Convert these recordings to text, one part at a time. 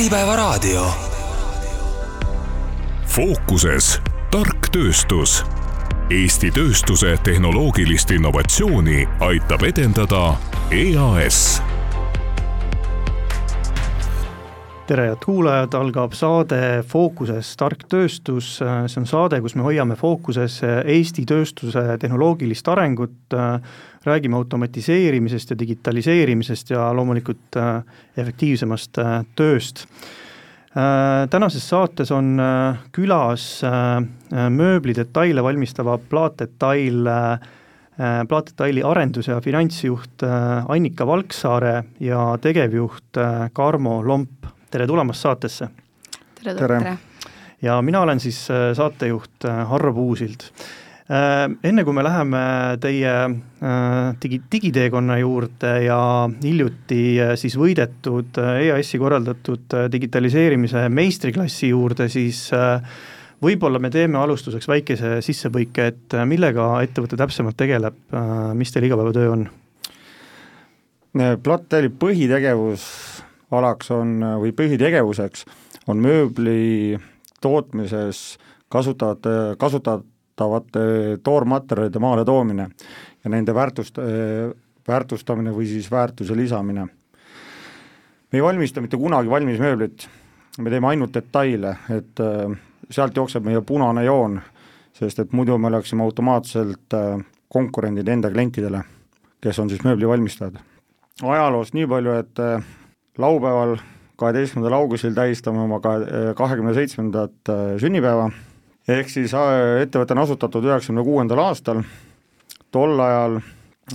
Äripäevaraadio. fookuses tark tööstus. Eesti tööstuse tehnoloogilist innovatsiooni aitab edendada EAS tere, head kuulajad, algab saade Fookuses tark tööstus, see on saade, kus me hoiame fookuses Eesti tööstuse tehnoloogilist arengut, räägime automatiseerimisest ja digitaliseerimisest ja loomulikult efektiivsemast tööst. Tänases saates on külas mööblidetaile valmistava Plaatdetail plaatdetaili arendus- ja finantsjuht Annika Valksaare ja tegevjuht Karmo Lomp tere tulemast saatesse! tere, tere.! ja mina olen siis äh, saatejuht äh, Harro Puusild. Äh, enne kui me läheme teie digi, digiteekonna juurde ja hiljuti siis võidetud EAS-i korraldatud digitaliseerimise meistriklassi juurde, siis võib-olla me teeme alustuseks väikese sissepõike, et millega ettevõte täpsemalt tegeleb, mis teil igapäevatöö on? Platteli põhitegevus alaks on, või põhitegevuseks on mööbli tootmises kasutajate, kasutatavate toormaterjalide maale toomine ja nende väärtust, väärtustamine või siis väärtuse lisamine. me ei valmista mitte kunagi valmis mööblit, me teeme ainult detaile, et äh, sealt jookseb meie punane joon, sest et muidu me oleksime automaatselt äh, konkurendid enda klientidele, kes on siis mööblivalmistajad. ajaloost nii palju, et äh, laupäeval, kaheteistkümnendal augustil tähistame oma kahe, kahekümne seitsmendat sünnipäeva, ehk siis äh, ettevõte on asutatud üheksakümne kuuendal aastal, tol ajal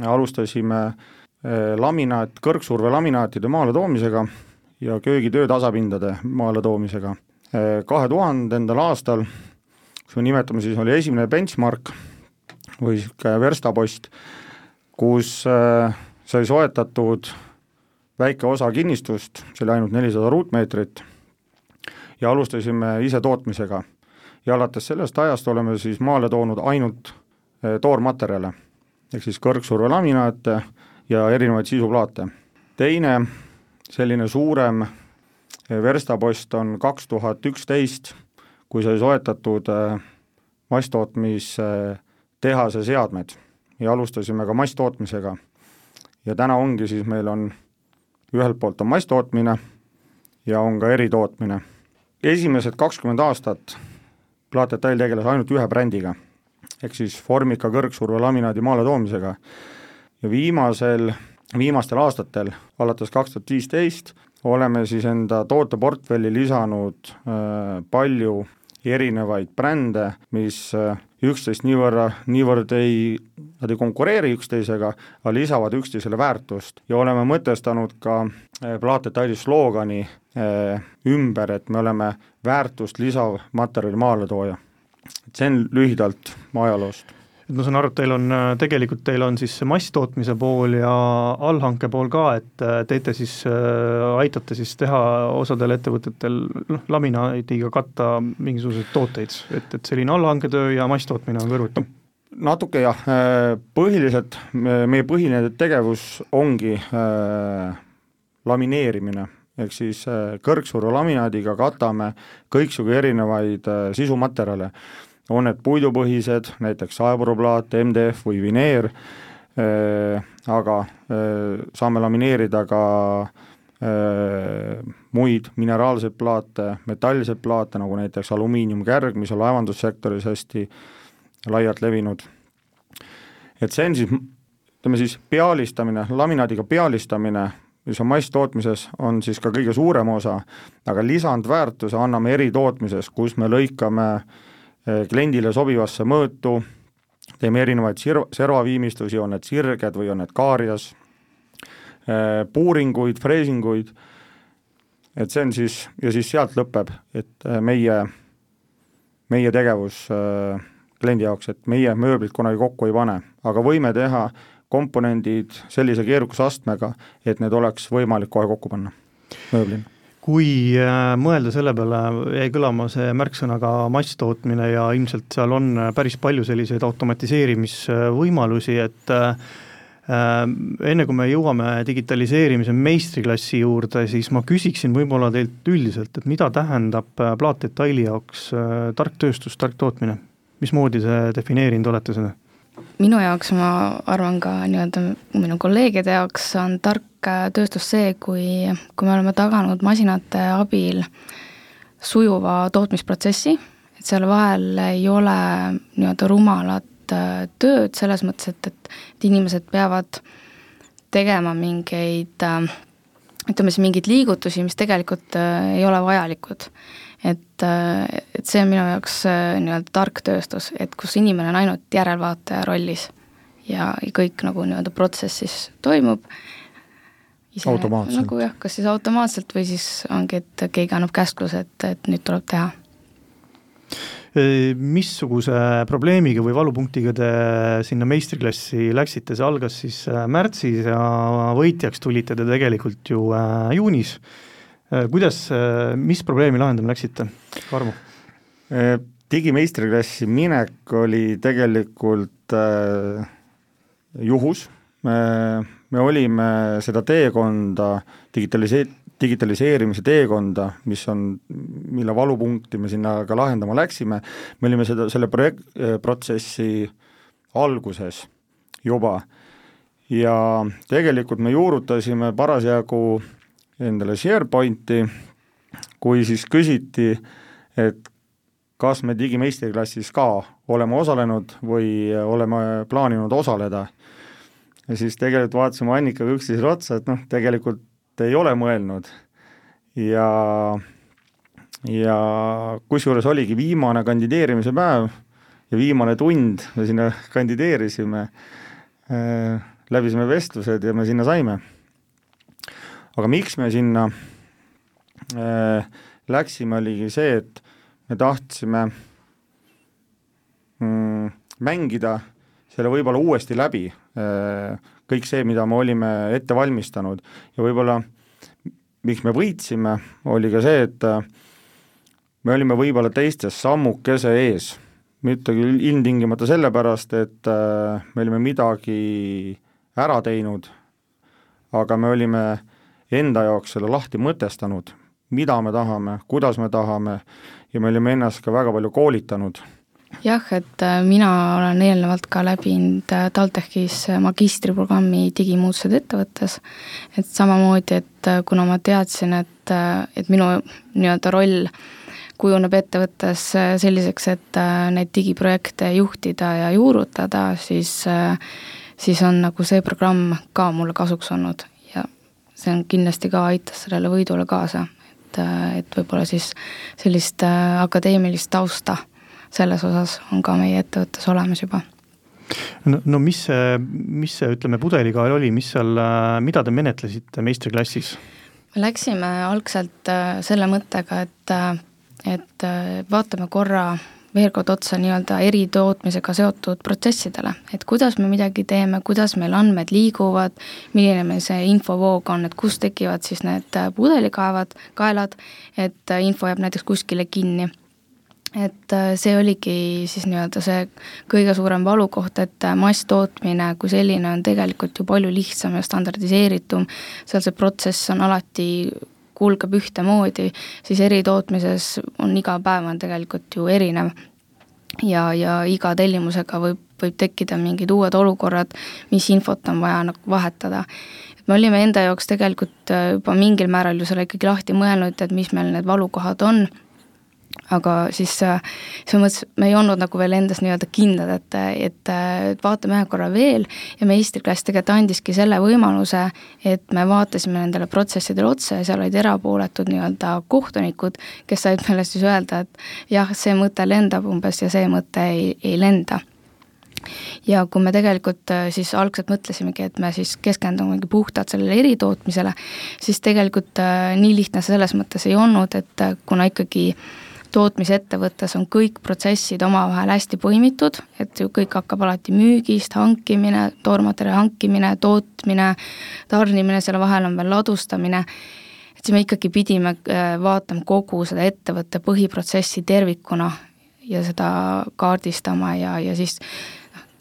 alustasime äh, laminaat, kõrgsurve laminaatide maaletoomisega ja köögitöö tasapindade maaletoomisega. kahe tuhandendal aastal, kus me nimetame siis, oli esimene benchmark või niisugune verstapost, kus sai soetatud väike osa kinnistust, see oli ainult nelisada ruutmeetrit, ja alustasime ise tootmisega. Ja alates sellest ajast oleme siis maale toonud ainult eh, toormaterjale, ehk siis kõrgsurve laminaate ja erinevaid sisuplaate. teine selline suurem eh, verstapost on kaks tuhat üksteist, kui sai soetatud eh, masstootmistehase seadmed ja alustasime ka masstootmisega. ja täna ongi siis, meil on ühelt poolt on masstootmine ja on ka eritootmine. esimesed kakskümmend aastat Plaatdetail tegeles ainult ühe brändiga, ehk siis Formica kõrgsurve laminaadi maaletoomisega. Ja viimasel, viimastel aastatel, alates kaks tuhat viisteist, oleme siis enda tooteportfelli lisanud äh, palju erinevaid brände, mis äh, üksteist niivõrra, niivõrd ei, nad ei konkureeri üksteisega, aga lisavad üksteisele väärtust ja oleme mõtestanud ka äh, plaatdetaili sloogani äh, ümber, et me oleme väärtust lisav materjali maaletooja. et see on lühidalt ajaloost et ma saan aru, et teil on, tegelikult teil on siis masstootmise pool ja allhanke pool ka, et teete siis, aitate siis teha osadel ettevõtetel noh, laminaadiga katta mingisuguseid tooteid, et, et selline allhanketöö ja masstootmine on kõrvuti? Natuke jah, äh, põhiliselt meie põhiline tegevus ongi äh, lamineerimine, ehk siis äh, kõrgsurve laminaadiga katame kõiksugu erinevaid äh, sisumaterjale. On need puidupõhised, näiteks saepuruplaat, MDF või vineer, äh, aga äh, saame lamineerida ka äh, muid mineraalseid plaate, metallseid plaate, nagu näiteks alumiiniumkärg, mis on laevandussektoris hästi laialt levinud. et see on siis, ütleme siis pealistamine, laminaadiga pealistamine, mis on masstootmises, on siis ka kõige suurem osa, aga lisandväärtuse anname eritootmises, kus me lõikame äh, Eh, kliendile sobivasse mõõtu, teeme erinevaid sirva, servaviimistlusi, on need sirged või on need kaarjas, eh, puuringuid, freesinguid, et see on siis, ja siis sealt lõpeb, et eh, meie, meie tegevus kliendi jaoks, et meie mööblit kunagi kokku ei pane, aga võime teha komponendid sellise keerukusastmega, et need oleks võimalik kohe kokku panna mööblina kui äh, mõelda selle peale, jäi kõlama see märksõna ka masstootmine ja ilmselt seal on päris palju selliseid automatiseerimisvõimalusi, et äh, Enne kui me jõuame digitaliseerimise meistriklassi juurde, siis ma küsiksin võib-olla teilt üldiselt, et mida tähendab plaatdetaili jaoks tark tööstus, tark tootmine? Mismoodi te defineerinud olete seda? minu jaoks, ma arvan ka nii-öelda minu kolleegide jaoks on tark tööstus see, kui, kui me oleme taganud masinate abil sujuva tootmisprotsessi, et seal vahel ei ole nii-öelda rumalat äh, tööd selles mõttes, et, et, et inimesed peavad tegema mingeid äh, ütleme siis mingeid liigutusi, mis tegelikult äh, ei ole vajalikud et, äh, et see on minu jaoks äh, nii-öelda tark tööstus, et kus inimene on ainult järelvaataja rollis ja, kõik nagu nii-öelda protsessis toimub. nagu jah, kas siis automaatselt või siis ongi, et keegi annab käskluse, et, et nüüd tuleb teha. Missuguse probleemiga või valupunktiga te sinna meistriklassi läksite, see algas siis äh, märtsis ja võitjaks tulite te tegelikult ju juunis kuidas, äh, mis probleemi lahendama läksite, Karmo? Äh, digimeistriklassi minek oli tegelikult äh, juhus, me, me olime seda teekonda, digitalise-, digitaliseerimise teekonda, mis on, mille valupunkti me sinna ka lahendama läksime, me olime seda, selle projekt, protsessi alguses juba. Ja tegelikult me juurutasime parasjagu endale SharePointi, kui siis küsiti, et kas me digimeistriklassis ka oleme osalenud või oleme plaaninud osaleda. ja siis tegelikult vaatasime Annikaga üksteisele otsa, et noh, tegelikult ei ole mõelnud. Ja, ja kusjuures oligi viimane kandideerimise päev ja viimane tund me sinna kandideerisime. Äh,, läbisime vestlused ja me sinna saime aga miks me sinna äh, läksime, oligi see, et me tahtsime mm, mängida selle võib-olla uuesti läbi äh,, kõik see, mida me olime ette valmistanud. Ja võib-olla miks me võitsime, oli ka see, et äh, me olime võib-olla teistest sammukese ees, mitte küll ilmtingimata sellepärast, et äh, me olime midagi ära teinud, aga me olime äh, enda jaoks selle lahti mõtestanud, mida me tahame, kuidas me tahame ja me olime ennast ka väga palju koolitanud. jah, et äh, mina olen eelnevalt ka läbinud äh, TalTechis äh, magistriprogrammi digimuutused ettevõttes, et samamoodi, et kuna ma teadsin, et, et minu nii-öelda roll kujuneb ettevõttes selliseks, et neid digiprojekte juhtida ja juurutada, siis siis on nagu see programm ka mulle kasuks olnud see on kindlasti ka aitas sellele võidule kaasa, et, et võib-olla siis sellist äh, akadeemilist tausta selles osas on ka meie ettevõttes olemas juba no, no mis see, mis see, ütleme, pudelikael oli, mis seal, äh, mida te menetlesite meistriklassis? me läksime algselt äh, selle mõttega, et, et vaatame korra veel kord otsa nii-öelda eritootmisega seotud protsessidele, et kuidas me midagi teeme, kuidas meil andmed liiguvad, milline meil see infovoog on, et kust tekivad siis need pudelikaevad, kaelad, et info jääb näiteks kuskile kinni. Et see oligi siis nii-öelda see kõige suurem valukoht, et masstootmine kui selline on tegelikult ju palju lihtsam ja standardiseeritum, seal see protsess on alati kulgeb ühtemoodi, siis eritootmises on iga päev on tegelikult ju erinev. ja, ja iga tellimusega võib, võib tekkida mingid uued olukorrad, mis infot on vaja nagu vahetada. et me olime enda jaoks tegelikult äh, juba mingil määral ju selle ikkagi lahti mõelnud, et mis meil need valukohad on aga siis selles mõttes me ei olnud nagu veel endas nii-öelda kindlad, et, et, et vaatame ühe korra veel. Ja meistriklass tegelikult andiski selle võimaluse, et me vaatasime nendele protsessidele otsa ja seal olid erapooletud nii-öelda kohtunikud, kes said meile siis öelda, et jah, see mõte lendab umbes ja see mõte ei, ei lenda. Ja kui me tegelikult siis algselt mõtlesimegi, et me siis keskendumegi puhtalt sellele eritootmisele, siis tegelikult nii lihtne see selles mõttes ei olnud, et kuna ikkagi äh, tootmisettevõttes on kõik protsessid omavahel hästi põimitud, et ju kõik hakkab alati müügist, hankimine, toormaterjali hankimine, tootmine, tarnimine, selle vahel on veel ladustamine, et siis me ikkagi pidime äh, vaatama kogu seda ettevõtte põhiprotsessi tervikuna ja seda kaardistama ja, ja siis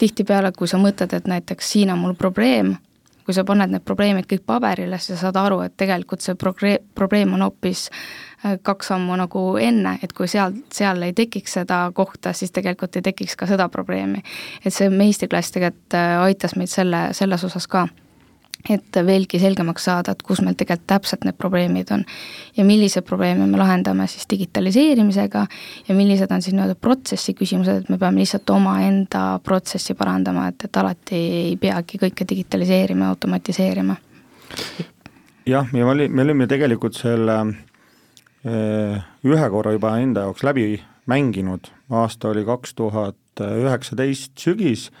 tihtipeale, kui sa mõtled, et näiteks siin on mul probleem, kui sa paned need probleemid kõik paberile, siis sa saad aru, et tegelikult see progre-, probleem on hoopis äh, kaks sammu nagu enne, et kui seal, seal ei tekiks seda kohta, siis tegelikult ei tekiks ka seda probleemi. et see meistriklass tegelikult äh, aitas meid selle, selles osas ka et veelgi selgemaks saada, et kus meil tegelikult täpselt need probleemid on. ja milliseid probleeme me lahendame siis digitaliseerimisega ja millised on siis nii-öelda protsessi küsimused, et me peame lihtsalt omaenda protsessi parandama, et, et alati ei peagi kõike digitaliseerima ja automatiseerima. jah, ja me oli, me olime tegelikult selle eh, ühe korra juba enda jaoks läbi mänginud, aasta oli kaks tuhat üheksateist sügis,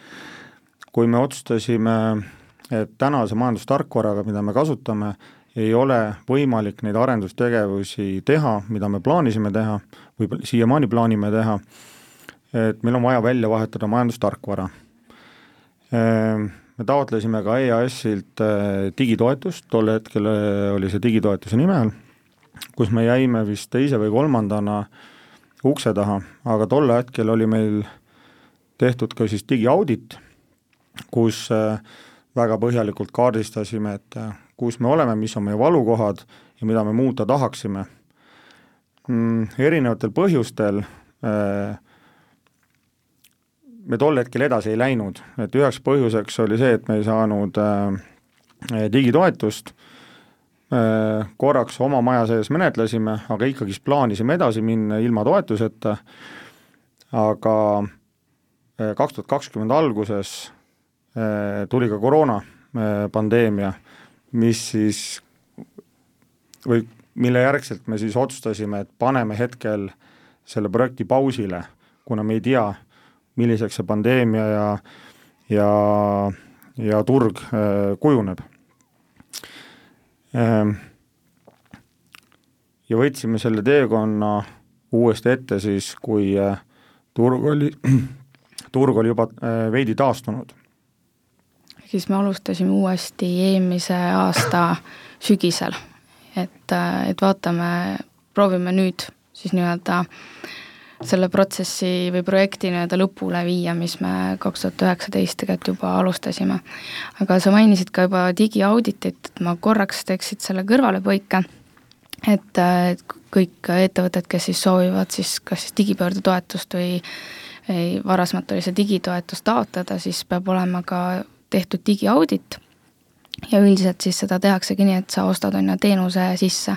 kui me otsustasime et tänase majandustarkvaraga, mida me kasutame, ei ole võimalik neid arendustegevusi teha, mida me plaanisime teha või siiamaani plaanime teha, et meil on vaja välja vahetada majandustarkvara. Me taotlesime ka EAS-ilt eh, digitoetust, tol hetkel eh, oli see digitoetuse nime all, kus me jäime vist teise või kolmandana ukse taha, aga tol hetkel oli meil tehtud ka siis digiaudit, kus äh, väga põhjalikult kaardistasime, et äh, kus me oleme, mis on meie valukohad ja mida me muuta tahaksime mm,. Erinevatel põhjustel äh, me tol hetkel edasi ei läinud, et üheks põhjuseks oli see, et me ei saanud digitoetust korraks oma maja sees menetlesime, aga ikkagist plaanisime edasi minna ilma toetuseta, aga äh, kaks tuhat kakskümmend alguses Äh, tuli ka koroonapandeemia, äh, mis siis või mille järgselt me siis otsustasime, et paneme hetkel selle projekti pausile, kuna me ei tea, milliseks see pandeemia ja ja, ja turg äh, kujuneb. Ja võtsime selle teekonna uuesti ette siis, kui äh, turg oli, turg oli juba äh, veidi taastunud siis me alustasime uuesti eelmise aasta sügisel. et, et vaatame, proovime nüüd siis nii-öelda selle protsessi või projekti nii-öelda lõpule viia, mis me kaks tuhat üheksateist tegelikult juba alustasime. aga sa mainisid ka juba digiauditit, et ma korraks teeksid selle kõrvalepõike, et, kõik ettevõtted, kes siis soovivad siis kas siis digipöördetoetust või ei, varasemalt oli see digitoetus taotleda, siis peab olema ka tehtud digiaudit ja üldiselt siis seda tehaksegi nii, et sa ostad, on ju, teenuse sisse.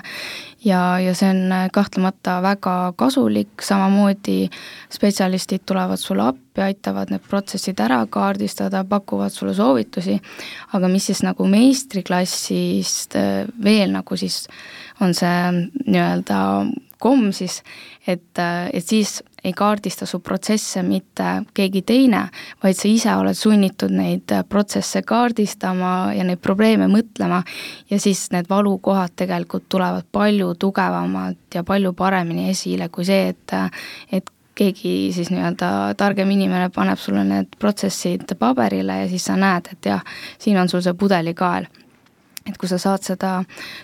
ja, ja see on kahtlemata väga kasulik, samamoodi spetsialistid tulevad sulle appi, aitavad need protsessid ära kaardistada, pakuvad sulle soovitusi, aga mis siis nagu meistriklassist äh, veel nagu siis on see nii-öelda komm siis, et, et siis ei kaardista su protsesse mitte keegi teine, vaid sa ise oled sunnitud neid protsesse kaardistama ja neid probleeme mõtlema ja siis need valukohad tegelikult tulevad palju tugevamalt ja palju paremini esile kui see, et et keegi siis nii-öelda targem inimene paneb sulle need protsessid paberile ja siis sa näed, et jah, siin on sul see pudelikael et kui sa saad seda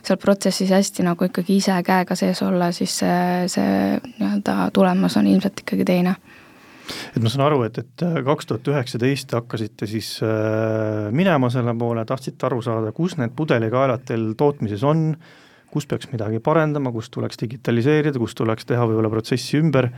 seal protsessis hästi nagu ikkagi ise käega sees olla, siis see, see nii-öelda tulemus on ilmselt ikkagi teine et ma saan aru, et, et kaks tuhat üheksateist hakkasite siis äh, minema selle poole, tahtsite aru saada, kus need pudelikaelad teil tootmises on, kus peaks midagi parendama, kus tuleks digitaliseerida, kus tuleks teha võib-olla protsessi ümber,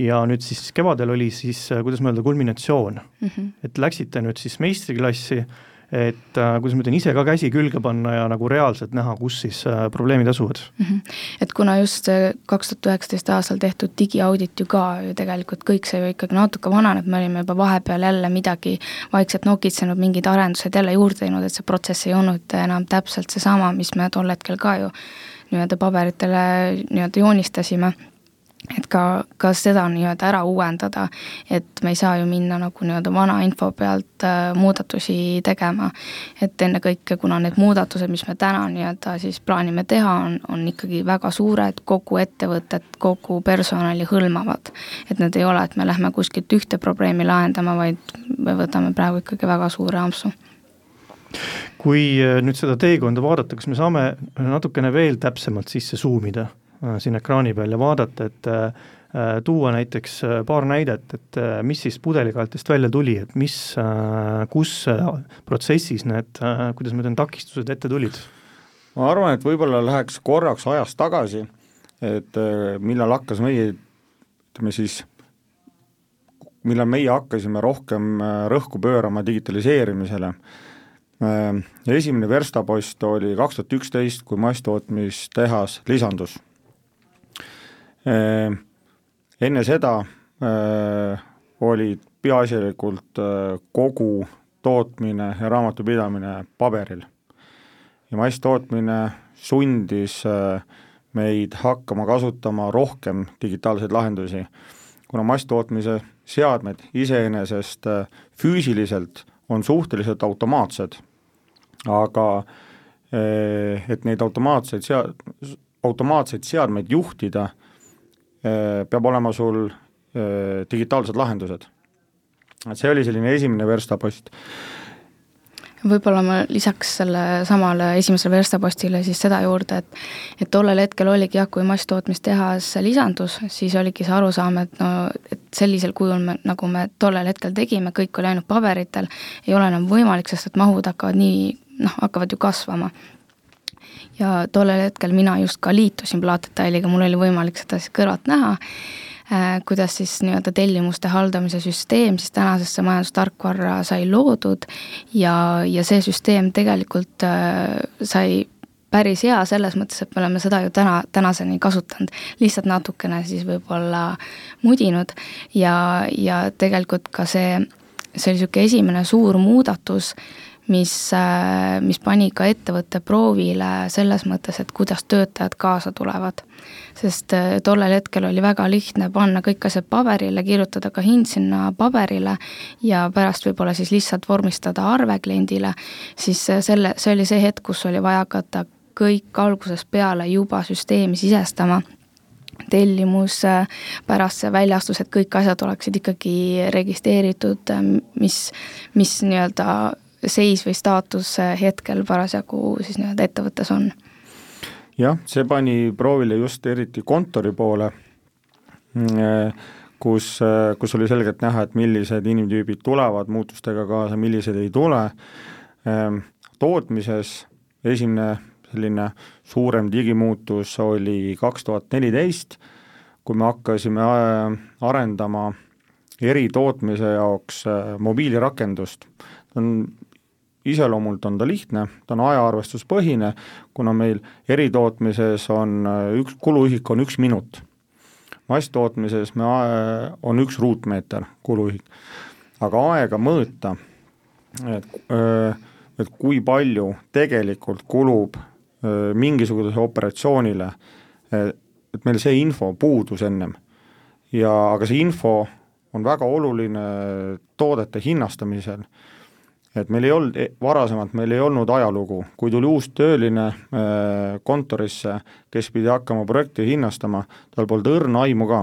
ja nüüd siis kevadel oli siis, kuidas ma öelda, kulminatsioon mm. -hmm. et läksite nüüd siis meistriklassi äh, et äh, kuidas ma ütlen, ise ka käsi külge panna ja nagu reaalselt näha, kus siis äh, probleemid asuvad. -hmm. et kuna just see kaks tuhat üheksateist aastal tehtud digiaudit ju ka ju tegelikult kõik see ju ikkagi natuke vananeb, me olime juba vahepeal jälle midagi vaikselt nokitsenud, mingid arendused jälle juurde teinud, et see protsess ei olnud enam täpselt seesama, mis me tol hetkel ka ju nii-öelda paberitele nii-öelda joonistasime et ka, ka seda nii-öelda ära uuendada, et me ei saa ju minna nagu nii-öelda vana info pealt äh, muudatusi tegema. et ennekõike, kuna need muudatused, mis me täna nii-öelda siis plaanime teha, on, on ikkagi väga suured, kogu ettevõtet, kogu personali hõlmavad. et need ei ole, et me lähme kuskilt ühte probleemi lahendama, vaid me võtame praegu ikkagi väga suure ampsu kui äh, nüüd seda teekonda vaadata, kas me saame natukene veel täpsemalt sisse suumida siin ekraani peal ja vaadata, et tuua näiteks paar näidet, et mis siis pudelikaeltest välja tuli, et mis, kus protsessis need, kuidas ma ütlen, takistused ette tulid? ma arvan, et võib-olla läheks korraks ajas tagasi, et millal hakkas meie, ütleme siis, millal meie hakkasime rohkem rõhku pöörama digitaliseerimisele Äh, esimene verstapost oli kaks tuhat üksteist, kui masstootmistehas lisandus. Äh, enne seda äh, oli peaasjalikult kogu tootmine ja raamatupidamine paberil. ja masstootmine sundis meid hakkama kasutama rohkem digitaalseid lahendusi, kuna masstootmise seadmed iseenesest füüsiliselt on suhteliselt automaatsed aga et neid automaatseid sea-, automaatseid seadmeid juhtida, eh, peab olema sul eh, digitaalsed lahendused. et see oli selline esimene verstapost võib-olla ma lisaks selle samale esimesele verstapostile siis seda juurde, et et tollel hetkel oligi jah, kui masstootmistehas lisandus, siis oligi see arusaam, et no, et sellisel kujul me, nagu me tollel hetkel tegime, kõik oli ainult paberitel, ei ole enam võimalik, sest et mahud hakkavad nii, noh, hakkavad ju kasvama. Ja tollel hetkel mina just ka liitusin Plaatdetailiga, mul oli võimalik seda siis kõrvalt näha Äh, kuidas siis nii-öelda tellimuste haldamise süsteem siis tänasesse majandustarkvarra sai loodud. Ja, ja see süsteem tegelikult äh, sai päris hea selles mõttes, et me oleme seda ju täna, tänaseni kasutanud, lihtsalt natukene siis võib-olla mudinud. Ja, ja tegelikult ka see, see oli niisugune esimene suur muudatus, mis, äh, mis pani ka ettevõtte proovile selles mõttes, et kuidas töötajad kaasa tulevad. Sest äh, tollel hetkel oli väga lihtne panna kõik asjad paberile, kirjutada ka hind sinna paberile ja pärast võib-olla siis lihtsalt vormistada arve kliendile, siis äh, selle, see oli see hetk, kus oli vaja hakata kõik algusest peale juba süsteemi sisestama. Tellimus, pärast see väljastus, et kõik asjad oleksid ikkagi registreeritud, mis, mis nii-öelda seis või staatus hetkel parasjagu siis nii-öelda ettevõttes on. Jah, see pani proovile just eriti kontori poole, kus, kus oli selgelt näha, et millised inimtüübid tulevad muutustega kaasa, millised ei tule, tootmises esimene selline suurem digimuutus oli kaks tuhat neliteist, kui me hakkasime arendama eritootmise jaoks mobiilirakendust, on iseloomult on ta lihtne, ta on ajaarvestuspõhine, kuna meil eritootmises on äh, üks, kuluühik on üks minut. masstootmises me, äh, on üks ruutmeeter kuluühik. aga aega mõõta, et, äh, et kui palju tegelikult kulub mingisugusele operatsioonile, et meil see info puudus ennem. ja aga see info on väga oluline toodete hinnastamisel et meil ei olnud, varasemalt meil ei olnud ajalugu, kui tuli uus tööline äh, kontorisse, kes pidi hakkama projekti hinnastama, tal polnud õrna aimu ka,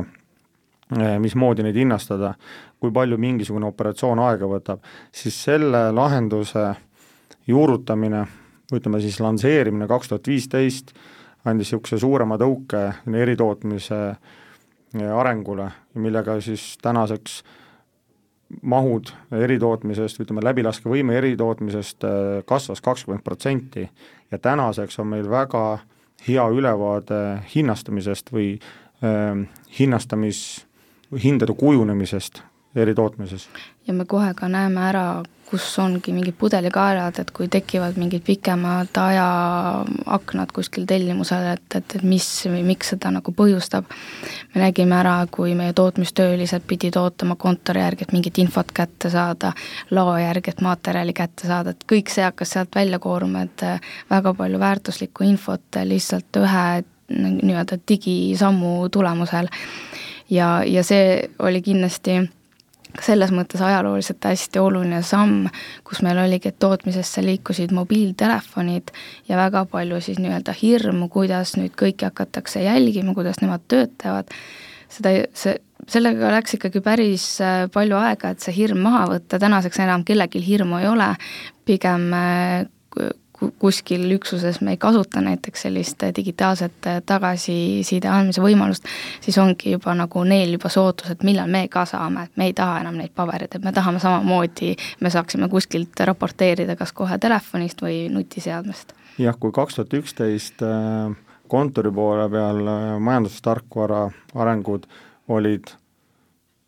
äh, mismoodi neid hinnastada, kui palju mingisugune operatsioon aega võtab, siis selle lahenduse juurutamine, ütleme siis lansseerimine kaks tuhat viisteist, andis niisuguse suurema tõuke eritootmise äh, arengule, millega siis tänaseks äh, mahud eritootmisest, ütleme läbilaskevõime eritootmisest äh, kasvas kakskümmend protsenti ja tänaseks on meil väga hea ülevaade hinnastamisest või äh, hinnastamis, hindade kujunemisest eritootmises. ja me kohe ka näeme ära, kus ongi mingid pudelikaelad, et kui tekivad mingid pikemad ajaaknad kuskil tellimusel, et, et, et mis või miks seda nagu põhjustab. me nägime ära, kui meie tootmistöölised pidid ootama kontori järgi, et mingit infot kätte saada, lao järgi, et materjali kätte saada, et kõik see hakkas sealt välja kooruma, et väga palju väärtuslikku infot lihtsalt ühe nii-öelda digisammu tulemusel. ja, ja see oli kindlasti selles mõttes ajalooliselt hästi oluline samm, kus meil oligi, et tootmisesse liikusid mobiiltelefonid ja väga palju siis nii-öelda hirmu, kuidas nüüd kõiki hakatakse jälgima, kuidas nemad töötavad, seda, see, sellega läks ikkagi päris äh, palju aega, et see hirm maha võtta, tänaseks enam kellelgi hirmu ei ole, pigem äh, kuskil üksuses me ei kasuta näiteks sellist digitaalset tagasiside andmise võimalust, siis ongi juba nagu neil juba see ootus, et millal me ka saame, et me ei taha enam neid pabereid, et me tahame samamoodi, me saaksime kuskilt raporteerida kas kohe telefonist või nutiseadmest. jah, kui kaks tuhat üksteist äh, kontori poole peal äh, majandustarkvara arengud olid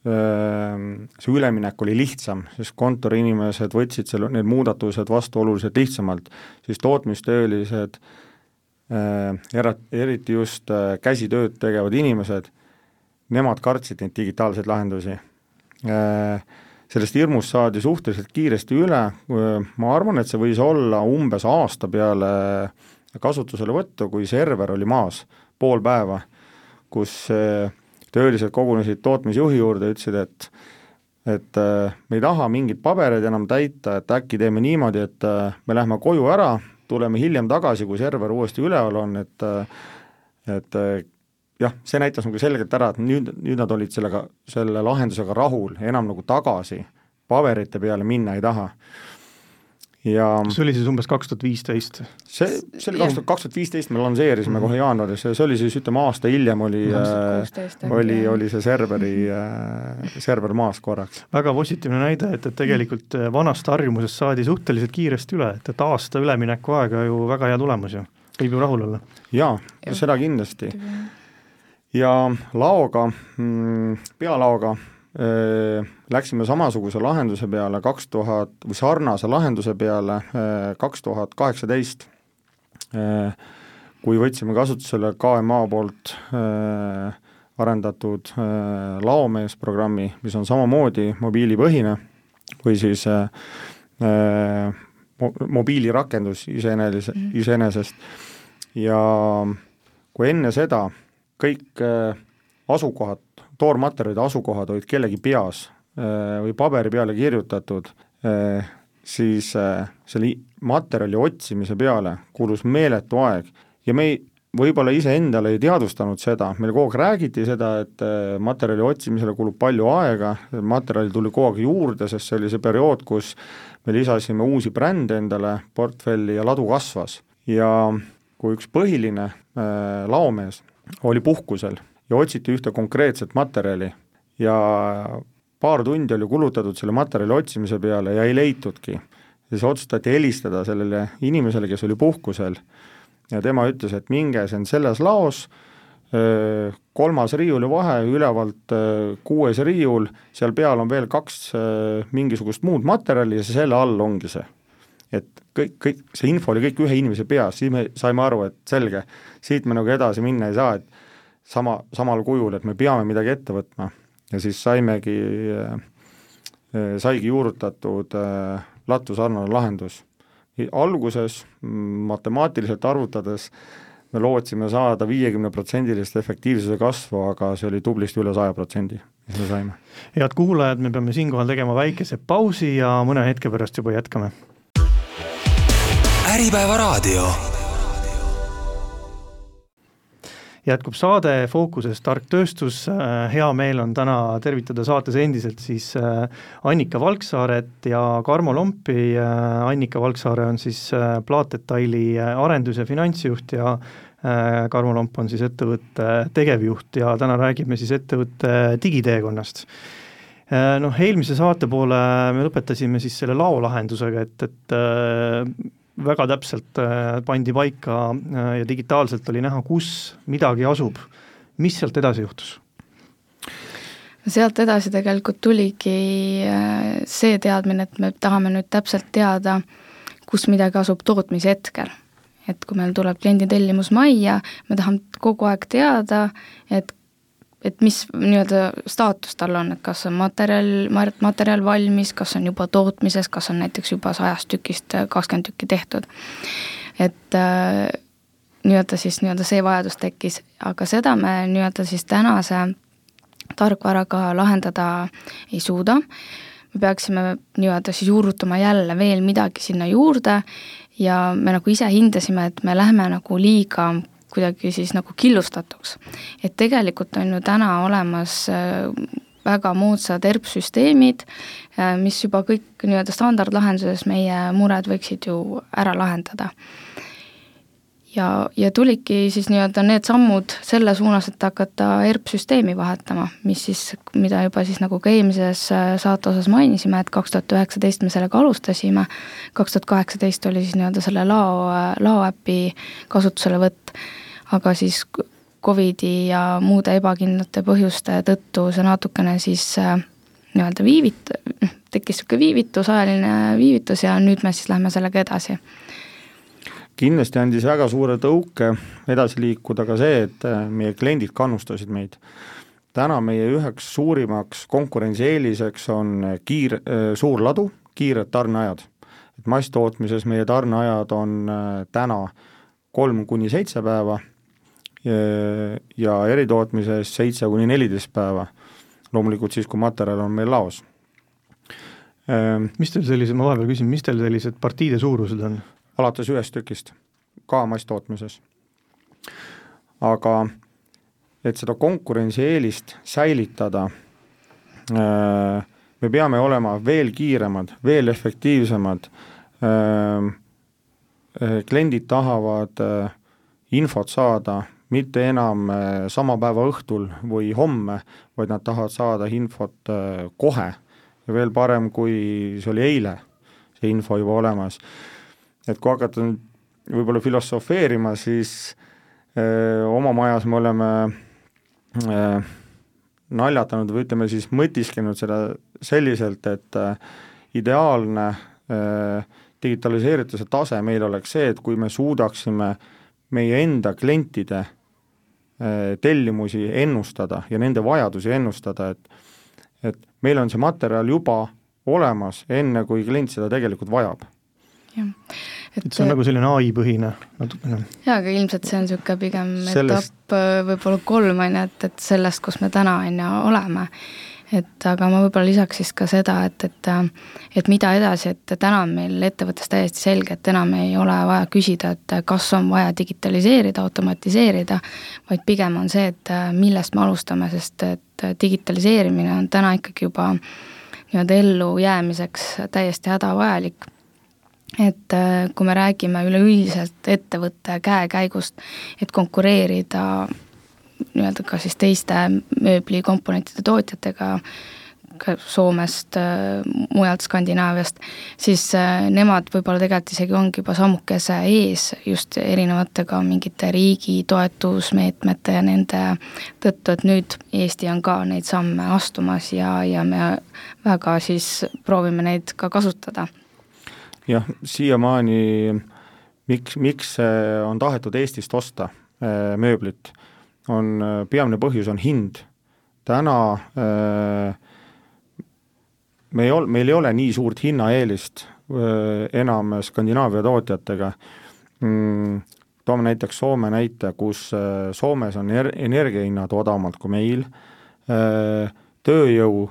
see üleminek oli lihtsam, sest kontoriinimesed võtsid selle, need muudatused vastu oluliselt lihtsamalt, siis tootmistöölised, era-, eriti just käsitööd tegevad inimesed, nemad kartsid neid digitaalseid lahendusi. Sellest hirmust saadi suhteliselt kiiresti üle, ma arvan, et see võis olla umbes aasta peale kasutuselevõttu, kui server oli maas, pool päeva, kus töölised kogunesid tootmisjuhi juurde, ütlesid, et et äh, me ei taha mingeid pabereid enam täita, et äkki teeme niimoodi, et äh, me lähme koju ära, tuleme hiljem tagasi, kui server uuesti üleval on, et äh, et jah, see näitas nagu selgelt ära, et nüüd, nüüd nad olid sellega, selle lahendusega rahul, enam nagu tagasi paberite peale minna ei taha ja see oli siis umbes kaks tuhat viisteist? see, see oli kaks tuhat, kaks tuhat viisteist me lansseerisime mm -hmm. kohe jaanuaris ja see oli siis ütleme aasta hiljem oli, äh, oli, oli see serveri äh,, server maas korraks. väga positiivne näide, et, et tegelikult äh, vanast harjumusest saadi suhteliselt kiiresti üle, et, et aasta üleminekuaega ju väga hea tulemus ju, võib ju rahul olla. jaa, seda kindlasti. ja laoga, mm, pealaoga läksime samasuguse lahenduse peale kaks tuhat, või sarnase lahenduse peale kaks tuhat kaheksateist, kui võtsime kasutusele KMA poolt arendatud laomees programmi, mis on samamoodi mobiilipõhine või siis mobiilirakendus iseenese, mhm. iseenesest ja kui enne seda kõik asukohad toormaterjalide asukohad olid kellegi peas äh, või paberi peale kirjutatud, äh, siis äh, selle materjali otsimise peale kulus meeletu aeg ja me ei, võib-olla iseendale ei teadvustanud seda, meil kogu aeg räägiti seda, et materjali otsimisele kulub palju aega, materjali tuli kogu aeg juurde, sest see oli see periood, kus me lisasime uusi brände endale portfelli ja ladu kasvas. ja kui üks põhiline äh, laomees oli puhkusel ja otsiti ühte konkreetset materjali ja paar tundi oli kulutatud selle materjali otsimise peale ja ei leitudki. siis otsustati helistada sellele inimesele, kes oli puhkusel ja tema ütles, et minge, see on selles laos, kolmas riiuli vahe, ülevalt kuues riiul, seal peal on veel kaks mingisugust muud materjali ja selle all ongi see. et kõik, kõik, see info oli kõik ühe inimese peas, siis me saime aru, et selge, siit me nagu edasi minna ei saa, et sama, samal kujul, et me peame midagi ette võtma ja siis saimegi, äh, saigi juurutatud äh, lattu sarnane lahendus. alguses matemaatiliselt arvutades me lootsime saada viiekümneprotsendilist efektiivsuse kasvu, aga see oli tublisti üle saja protsendi, mis me saime. head kuulajad, me peame siinkohal tegema väikese pausi ja mõne hetke pärast juba jätkame. äripäeva raadio jätkub saade Fookuses tark tööstus, hea meel on täna tervitada saates endiselt siis äh, Annika Valksaaret ja Karmo Lompi, äh, Annika Valksaare on siis äh, Plaatdetaili arendus- ja finantsjuht ja Karmo Lomp on siis ettevõtte tegevjuht ja täna räägime siis ettevõtte digiteekonnast. Noh, eelmise saate poole me lõpetasime siis selle laolahendusega, et, et väga täpselt äh, pandi paika äh, ja digitaalselt oli näha, kus midagi asub. mis sealt edasi juhtus? sealt edasi tegelikult tuligi äh, see teadmine, et me tahame nüüd täpselt teada, kus midagi asub tootmishetkel. et kui meil tuleb kliendi tellimus majja, me tahame kogu aeg teada, et et mis nii-öelda staatus tal on, et kas on materjal, materjal valmis, kas on juba tootmises, kas on näiteks juba sajast tükist kakskümmend tükki tehtud. et äh, nii-öelda siis nii-öelda see vajadus tekkis, aga seda me nii-öelda siis tänase tarkvaraga lahendada ei suuda, me peaksime nii-öelda siis juurutama jälle veel midagi sinna juurde ja me nagu ise hindasime, et me lähme nagu liiga kuidagi siis nagu killustatuks. et tegelikult on ju täna olemas äh, väga moodsad ERP-süsteemid, mis juba kõik nii-öelda standardlahenduses meie mured võiksid ju ära lahendada. Ja, ja tulidki siis nii-öelda need sammud selle suunas, et hakata ERP-süsteemi vahetama, mis siis, mida juba siis nagu ka eelmises äh, saate osas mainisime, et kaks tuhat üheksateist me sellega alustasime, kaks tuhat kaheksateist oli siis nii-öelda selle lao, äh, lao äpi kasutuselevõtt, aga siis Covidi ja muude ebakindlate põhjuste tõttu see natukene siis äh, nii-öelda viivit-, tekkis niisugune viivitus, ajaline viivitus ja nüüd me siis lähme sellega edasi kindlasti andis väga suure tõuke edasi liikuda ka see, et äh, meie kliendid kannustasid meid. täna meie üheks suurimaks konkurentsieeliseks on äh, kiir-, suur ladu, kiired tarneajad. et masstootmises meie tarneajad on täna kolm kuni seitse päeva ja eritootmises seitse kuni neliteist päeva. loomulikult siis, kui materjal on meil laos. mis teil sellise, ma vahepeal küsin, mis teil sellised partiide suurused on? alates ühest tükist, ka masstootmises. aga et seda konkurentsieelist säilitada, äh, me peame olema veel kiiremad, veel efektiivsemad, äh, äh, kliendid tahavad infot saada mitte enam sama päeva õhtul või homme, vaid nad tahavad saada infot kohe. Ja veel parem, kui see oli eile, see info juba olemas. Et kui hakata nüüd võib-olla filosofeerima, siis öö, oma majas me oleme öö, naljatanud või ütleme siis mõtisklenud seda selliselt, et öö, ideaalne öö, digitaliseerituse tase meil oleks see, et kui me suudaksime meie enda klientide tellimusi ennustada ja nende vajadusi ennustada, et et meil on see materjal juba olemas, enne kui klient seda tegelikult vajab jah. et, et see on nagu selline ai-põhine natukene. jaa, aga ilmselt see on niisugune pigem sellest... etapp äh, võib-olla kolm, on ju, et, et sellest, kus me täna, on ju, oleme. Et aga ma võib-olla lisaks siis ka seda, et, et et mida edasi, et täna on meil ettevõttes täiesti selge, et enam ei ole vaja küsida, et kas on vaja digitaliseerida, automatiseerida, vaid pigem on see, et millest me alustame, sest et digitaliseerimine on täna ikkagi juba nii-öelda ellujäämiseks täiesti hädavajalik. Et kui me räägime üleüldiselt ettevõtte käekäigust, et konkureerida nii-öelda ka siis teiste mööblikomponentide tootjatega, ka Soomest, äh, mujalt Skandinaaviast, siis äh, nemad võib-olla tegelikult isegi ongi juba sammukese ees just erinevate ka mingite riigi toetusmeetmete ja nende tõttu, et nüüd Eesti on ka neid samme astumas ja, ja me väga siis proovime neid ka kasutada. Jah, siiamaani miks, miks on tahetud Eestist osta äh, mööblit, on, äh, peamine põhjus on hind. täna äh, me ei ol-, meil ei ole nii suurt hinnaeelist enam Skandinaavia tootjatega. Mm,, toome näiteks Soome näite, kus Soomes on er-, energiahinnad odavamad kui meil, tööjõu,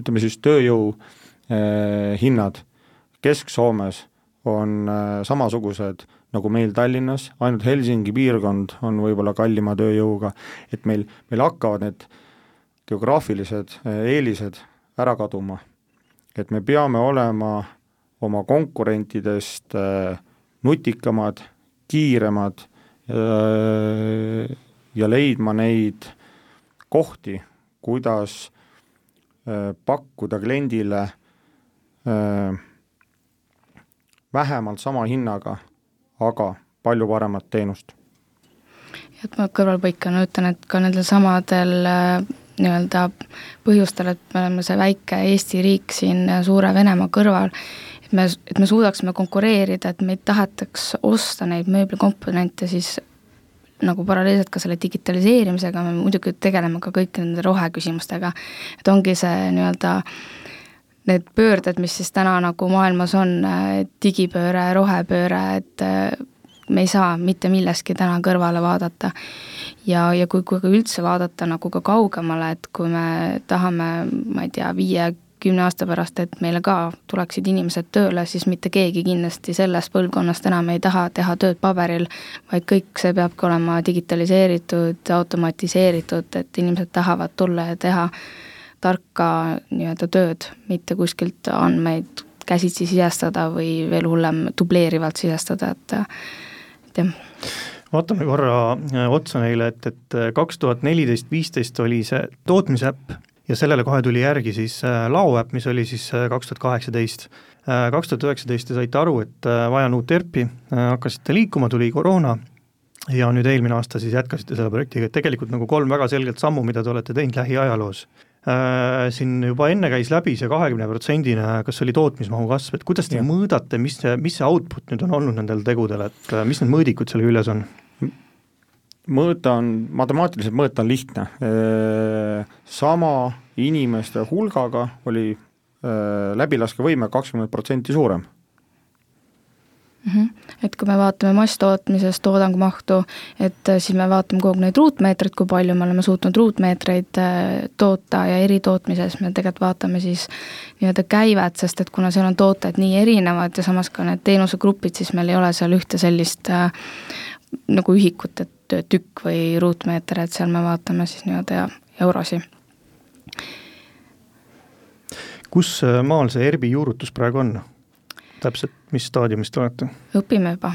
ütleme siis tööjõu hinnad. Kesk-Soomes on samasugused nagu meil Tallinnas, ainult Helsingi piirkond on võib-olla kallima tööjõuga, et meil, meil hakkavad need geograafilised eh, eelised ära kaduma. et me peame olema oma konkurentidest nutikamad, kiiremad ja leidma neid kohti, kuidas pakkuda kliendile Äh, vähemalt sama hinnaga, aga palju paremat teenust. et ma kõrvalpõikena ütlen, et ka nendel samadel äh, nii-öelda põhjustel, et me oleme see väike Eesti riik siin suure Venemaa kõrval, et me, et me suudaksime konkureerida, et meid tahetaks osta neid mööblikomponente, siis nagu paralleelselt ka selle digitaliseerimisega me muidugi tegeleme ka kõikide nende roheküsimustega. et ongi see nii-öelda äh, need pöörded, mis siis täna nagu maailmas on, digipööre, rohepööre, et äh, me ei saa mitte millestki täna kõrvale vaadata. ja, ja kui, kui ka üldse vaadata nagu ka kaugemale, et kui me tahame, ma ei tea, viie, kümne aasta pärast, et meile ka tuleksid inimesed tööle, siis mitte keegi kindlasti sellest põlvkonnast enam ei taha teha tööd paberil, vaid kõik see peabki olema digitaliseeritud, automatiseeritud, et inimesed tahavad tulla ja teha tarka nii-öelda tööd, mitte kuskilt andmeid käsitsi sisestada või veel hullem, dubleerivalt sisestada, et et jah. Vaatame korra äh, otsa neile, et, et äh, kaks tuhat neliteist, viisteist oli see tootmisäpp ja sellele kohe tuli järgi siis äh, laoäpp, mis oli siis kaks tuhat kaheksateist. Kaks tuhat üheksateist te saite aru, et vajan uut ERP-i, hakkasite liikuma, tuli koroona ja nüüd eelmine aasta siis jätkasite selle projektiga, et tegelikult nagu kolm väga selget sammu, mida te olete teinud lähiajaloos. Äh, siin juba enne käis läbi see kahekümne protsendine, kas oli tootmismahu kasv, et kuidas te ja. mõõdate, mis see, mis see output nüüd on olnud nendel tegudel, et äh, mis need mõõdikud selle küljes on? mõõta on, matemaatiliselt mõõta on lihtne, äh, sama inimeste hulgaga oli läbilaskevõime kakskümmend protsenti suurem mm. -hmm. et kui me vaatame masstootmisest toodangumahtu, et äh, siis me vaatame kogu neid ruutmeetreid, kui palju me oleme suutnud ruutmeetreid äh, toota ja eritootmises me tegelikult vaatame siis nii-öelda käivet, sest et kuna seal on tooted nii erinevad ja samas ka need teenusegrupid, siis meil ei ole seal ühte sellist äh, nagu ühikut, et tükk või ruutmeeter, et seal me vaatame siis nii-öelda eurosi kus äh, maal see ERBi juurutus praegu on? Täpselt, mis staadiumis te olete? õpime juba,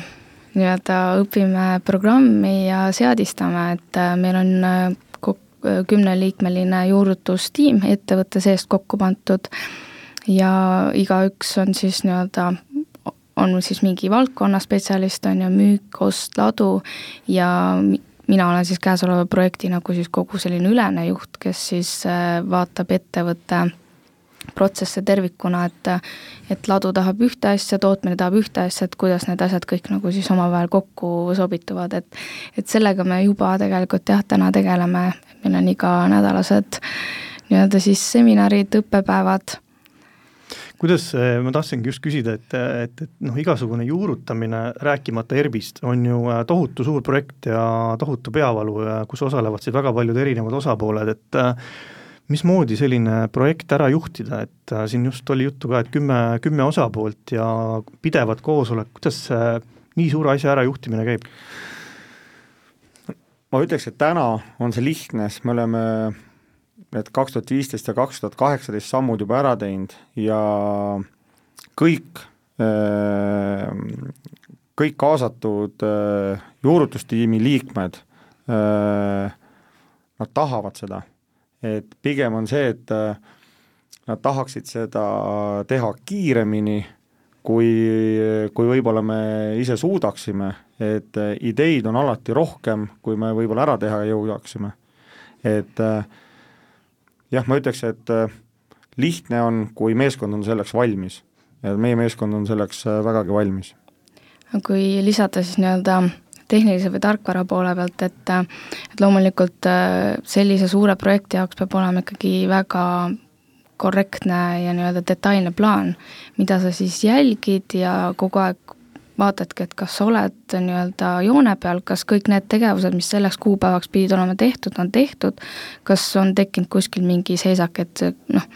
nii-öelda õpime programmi ja seadistame, et äh, meil on äh, äh, kümneliikmeline juurutustiim ettevõtte seest kokku pandud ja igaüks on siis nii-öelda, on siis mingi valdkonna spetsialist, on ju, müük, ost, ladu ja mina olen siis käesoleva projekti nagu siis kogu selline ülene juht, kes siis vaatab ettevõtte protsesse tervikuna, et et ladu tahab ühte asja, tootmine tahab ühte asja, et kuidas need asjad kõik nagu siis omavahel kokku sobituvad, et et sellega me juba tegelikult jah, täna tegeleme, meil on iganädalased nii-öelda siis seminarid, õppepäevad. Kuidas, ma tahtsingi just küsida, et, et, et noh, igasugune juurutamine, rääkimata ERBist, on ju äh, tohutu suur projekt ja tohutu peavalu ja kus osalevad siis väga paljud erinevad osapooled, et mismoodi selline projekt ära juhtida, et äh, siin just oli juttu ka, et kümme, kümme osapoolt ja pidevad koosolek, kuidas see nii suure asja ärajuhtimine käib? ma ütleks, et täna on see lihtne, sest me oleme need kaks tuhat viisteist ja kaks tuhat kaheksateist sammud juba ära teinud ja kõik, äh, kõik kaasatud äh, juurutustiimi liikmed, nad tahavad seda et pigem on see, et äh, nad tahaksid seda teha kiiremini, kui, kui võib-olla me ise suudaksime, et äh, ideid on alati rohkem, kui me võib-olla ära teha jõuaksime. et äh, jah, ma ütleks, et lihtne on, kui meeskond on selleks valmis. ja meie meeskond on selleks vägagi valmis. kui lisada siis nii-öelda tehnilise või tarkvara poole pealt, et et loomulikult äh, sellise suure projekti jaoks peab olema ikkagi väga korrektne ja nii-öelda detailne plaan, mida sa siis jälgid ja kogu aeg vaatadki, et kas sa oled nii-öelda joone peal, kas kõik need tegevused, mis selleks kuupäevaks pidid olema tehtud, on tehtud, kas on tekkinud kuskil mingi seisak, et noh,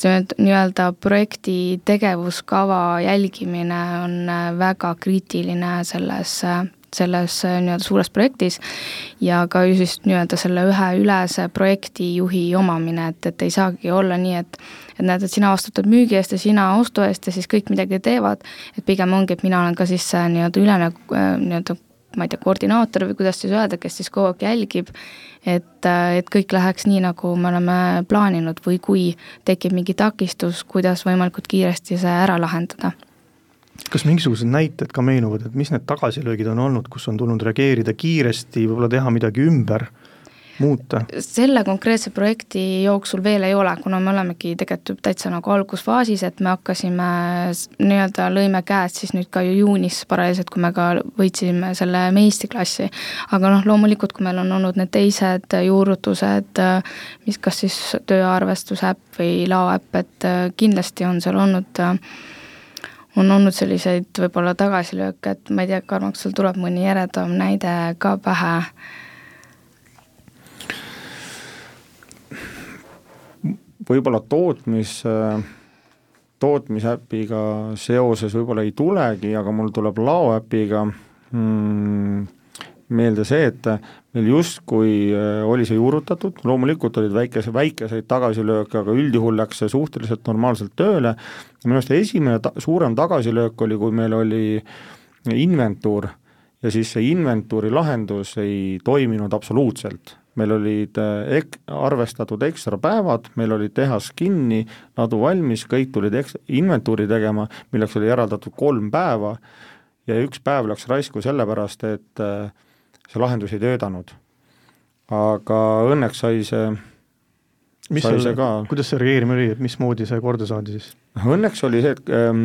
see nii-öelda projekti tegevuskava jälgimine on väga kriitiline selles selles äh, nii-öelda suures projektis ja ka ju siis nii-öelda selle ühe ülese projektijuhi omamine, et, et ei saagi olla nii, et et näed, et sina vastutad müügi eest ja sina ostu eest ja siis kõik midagi teevad, et pigem ongi, et mina olen ka siis see nii-öelda ülene äh, nii-öelda ma ei tea, koordinaator või kuidas siis öelda, kes siis kogu aeg jälgib, et, äh, et kõik läheks nii, nagu me oleme plaaninud või kui tekib mingi takistus, kuidas võimalikult kiiresti see ära lahendada kas mingisugused näited ka meenuvad, et mis need tagasilöögid on olnud, kus on tulnud reageerida kiiresti, võib-olla teha midagi ümber, muuta? selle konkreetse projekti jooksul veel ei ole, kuna me olemegi tegelikult täitsa nagu algusfaasis, et me hakkasime nii-öelda lõime käed siis nüüd ka ju juunis paralleelselt, kui me ka võitsime selle meistriklassi. aga noh, loomulikult, kui meil on olnud need teised juurutused, mis kas siis tööarvestusäpp või laoäpp, et kindlasti on seal olnud äh, on olnud selliseid võib-olla tagasilööke, et ma ei tea, Karmo, kas sul tuleb mõni eredam näide ka pähe? võib-olla tootmis, tootmisäpiga seoses võib-olla ei tulegi, aga mul tuleb laoäpiga mm, meelde see, et meil justkui äh, oli see juurutatud, loomulikult olid väikese, väikeseid tagasilööke, aga üldjuhul läks see suhteliselt normaalselt tööle, minu arust esimene ta-, suurem tagasilöök oli, kui meil oli inventuur. Ja siis see inventuuri lahendus ei toiminud absoluutselt. meil olid äh, ek-, arvestatud ekstra päevad, meil oli tehas kinni, ladu valmis, kõik tulid eks-, inventuuri tegema, milleks oli eraldatud kolm päeva. Ja üks päev läks raisku sellepärast, et äh, see lahendus ei töötanud. aga õnneks sai see mis sai seal, see ka kuidas see reageerimine oli, et mismoodi see korda saadi siis? õnneks oli see, et ähm,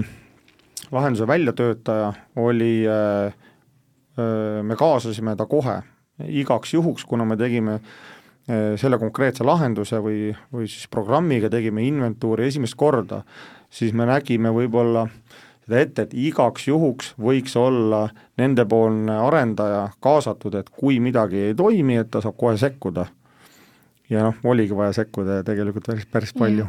lahenduse väljatöötaja oli äh, äh, me kaasasime ta kohe, igaks juhuks, kuna me tegime äh, selle konkreetse lahenduse või, või siis programmiga tegime inventuuri esimest korda, siis me nägime võib-olla äh, seda ette, et igaks juhuks võiks olla nendepoolne arendaja kaasatud, et kui midagi ei toimi, et ta saab kohe sekkuda. ja noh, oligi vaja sekkuda ja tegelikult päris, päris palju.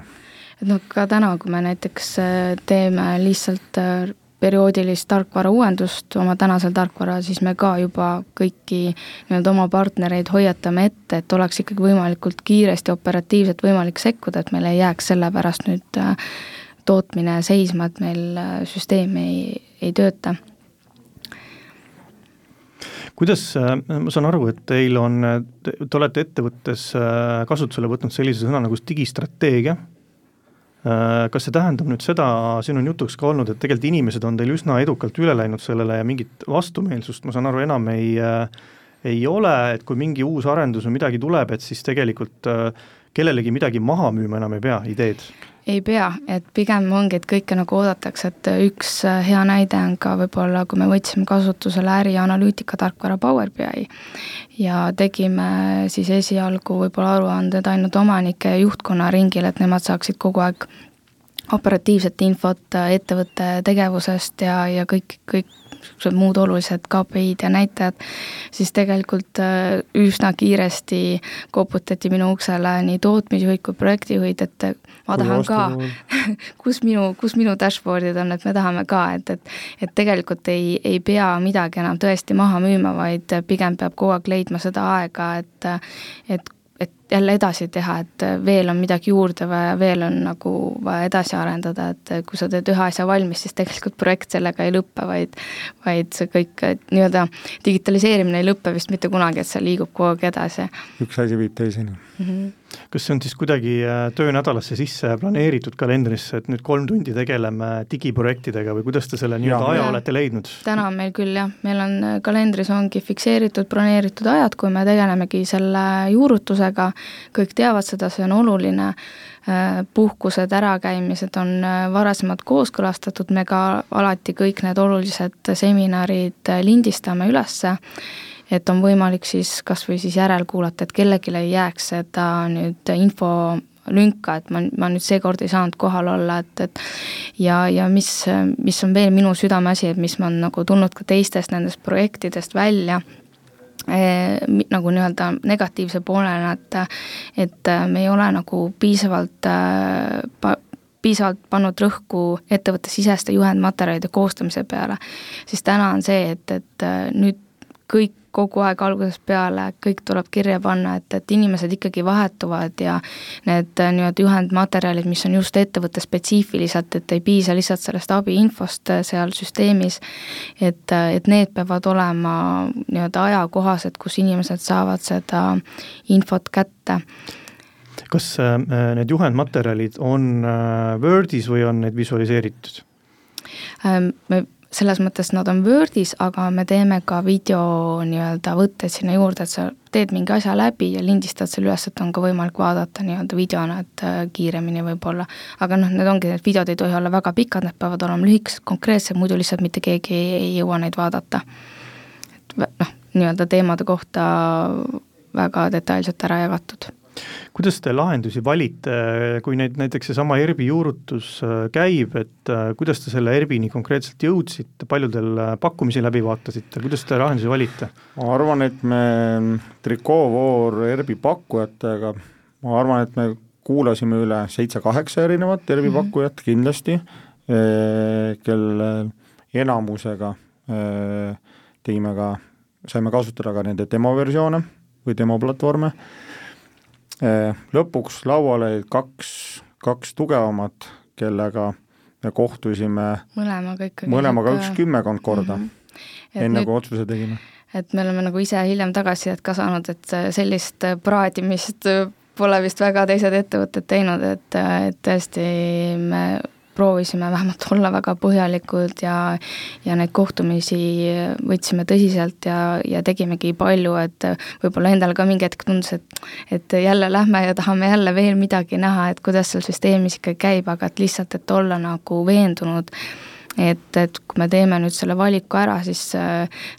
et noh, ka täna, kui me näiteks äh, teeme lihtsalt äh, perioodilist tarkvara uuendust oma tänasel tarkvaral, siis me ka juba kõiki nii-öelda oma partnereid hoiatame ette, et oleks ikkagi võimalikult kiiresti, operatiivselt võimalik sekkuda, et meil ei jääks selle pärast nüüd äh, tootmine seisma, et meil äh, süsteem ei, ei tööta. kuidas, äh, ma saan aru, et teil on, te olete ettevõttes äh, kasutusele võtnud sellise sõna nagu digistrateegia, kas see tähendab nüüd seda, siin on jutuks ka olnud, et tegelikult inimesed on teil üsna edukalt üle läinud sellele ja mingit vastumeelsust, ma saan aru, enam ei ei ole, et kui mingi uus arendus või midagi tuleb, et siis tegelikult kellelegi midagi maha müüma enam ei pea, ideed? Ei pea, et pigem ongi, et kõike nagu oodatakse, et üks äh, hea näide on ka võib-olla, kui me võtsime kasutusele ärianalüütika tarkvara Power BI ja tegime siis esialgu võib-olla aruanded ainult omanike ja juhtkonna ringil, et nemad saaksid kogu aeg operatiivset infot äh, ettevõtte tegevusest ja, ja kõik, kõik niisugused muud olulised KPI-d ja näitajad, siis tegelikult äh, üsna kiiresti koputati minu uksele nii tootmisjuhid kui projektijuhid, et ma tahan ka, kus minu, kus minu dashboard'id on, et me tahame ka, et, et et tegelikult ei, ei pea midagi enam tõesti maha müüma, vaid pigem peab kogu aeg leidma seda aega, et et et jälle edasi teha, et veel on midagi juurde vaja, veel on nagu vaja edasi arendada, et kui sa teed ühe asja valmis, siis tegelikult projekt sellega ei lõppe, vaid vaid see kõik nii-öelda digitaliseerimine ei lõpe vist mitte kunagi, et see liigub kogu aeg edasi. üks asi viib teiseni mm. -hmm kas see on siis kuidagi äh, töönädalasse sisse planeeritud kalendrisse, et nüüd kolm tundi tegeleme digiprojektidega või kuidas te selle nii-öelda aja olete leidnud? täna on meil küll jah, meil on äh, kalendris ongi fikseeritud, broneeritud ajad, kui me tegelemegi selle juurutusega, kõik teavad seda, see on oluline, äh, puhkused, ärakäimised on äh, varasemalt kooskõlastatud, me ka alati kõik need olulised seminarid äh, lindistame ülesse, et on võimalik siis kas või siis järelkuulata, et kellelgi ei jääks seda nüüd info lünka, et ma, ma nüüd seekord ei saanud kohal olla, et, et ja, ja mis, mis on veel minu südameasi, et mis on nagu tulnud ka teistest nendest projektidest välja nagu nii-öelda negatiivse poolena, et et me ei ole nagu piisavalt eh, pa-, piisavalt pannud rõhku ettevõttesiseste juhendmaterjalide koostamise peale, siis täna on see, et, et nüüd kõik kogu aeg algusest peale, kõik tuleb kirja panna, et, et inimesed ikkagi vahetuvad ja need äh, nii-öelda juhendmaterjalid, mis on just ettevõtte spetsiifilised, et ei piisa lihtsalt sellest abiinfost äh, seal süsteemis, et, äh, et need peavad olema nii-öelda ajakohased, kus inimesed saavad seda infot kätte kas need juhendmaterjalid on Wordis või on need visualiseeritud? me selles mõttes nad on Wordis, aga me teeme ka video nii-öelda võtteid sinna juurde, et sa teed mingi asja läbi ja lindistad selle üles, et on ka võimalik vaadata nii-öelda videona, et äh, kiiremini võib-olla. aga noh, need ongi, need videod ei tohi olla väga pikad, need peavad olema lühikesed, konkreetsed, muidu lihtsalt mitte keegi ei, ei jõua neid vaadata. et noh, nii-öelda teemade kohta väga detailselt ära jagatud kuidas te lahendusi valite, kui neid näiteks seesama ERBi juurutus äh, käib, et äh, kuidas te selle ERBini konkreetselt jõudsite, palju teil äh, pakkumisi läbi vaatasite, kuidas te lahendusi valite? ma arvan, et me trikoovoor ERBi pakkujatega, ma arvan, et me kuulasime üle seitse-kaheksa erinevat tervipakkujat mm -hmm. kindlasti, kelle enamusega tegime ka, saime kasutada ka nende demoversioone või demoplatvorme, lõpuks lauale jäid kaks, kaks tugevamat, kellega me kohtusime mõlemaga ikkagi mõlemaga üks kümmekond korda mm, -hmm. enne nüüd, kui otsuse tegime. et me oleme nagu ise hiljem tagasisidet ka saanud, et sellist praadimist pole vist väga teised ettevõtted teinud, et, et tõesti me proovisime vähemalt olla väga põhjalikud ja ja neid kohtumisi võtsime tõsiselt ja, ja tegimegi palju, et võib-olla endal ka mingi hetk tundus, et et jälle lähme ja tahame jälle veel midagi näha, et kuidas seal süsteemis ikka käib, aga et lihtsalt, et olla nagu veendunud, et, et kui me teeme nüüd selle valiku ära, siis,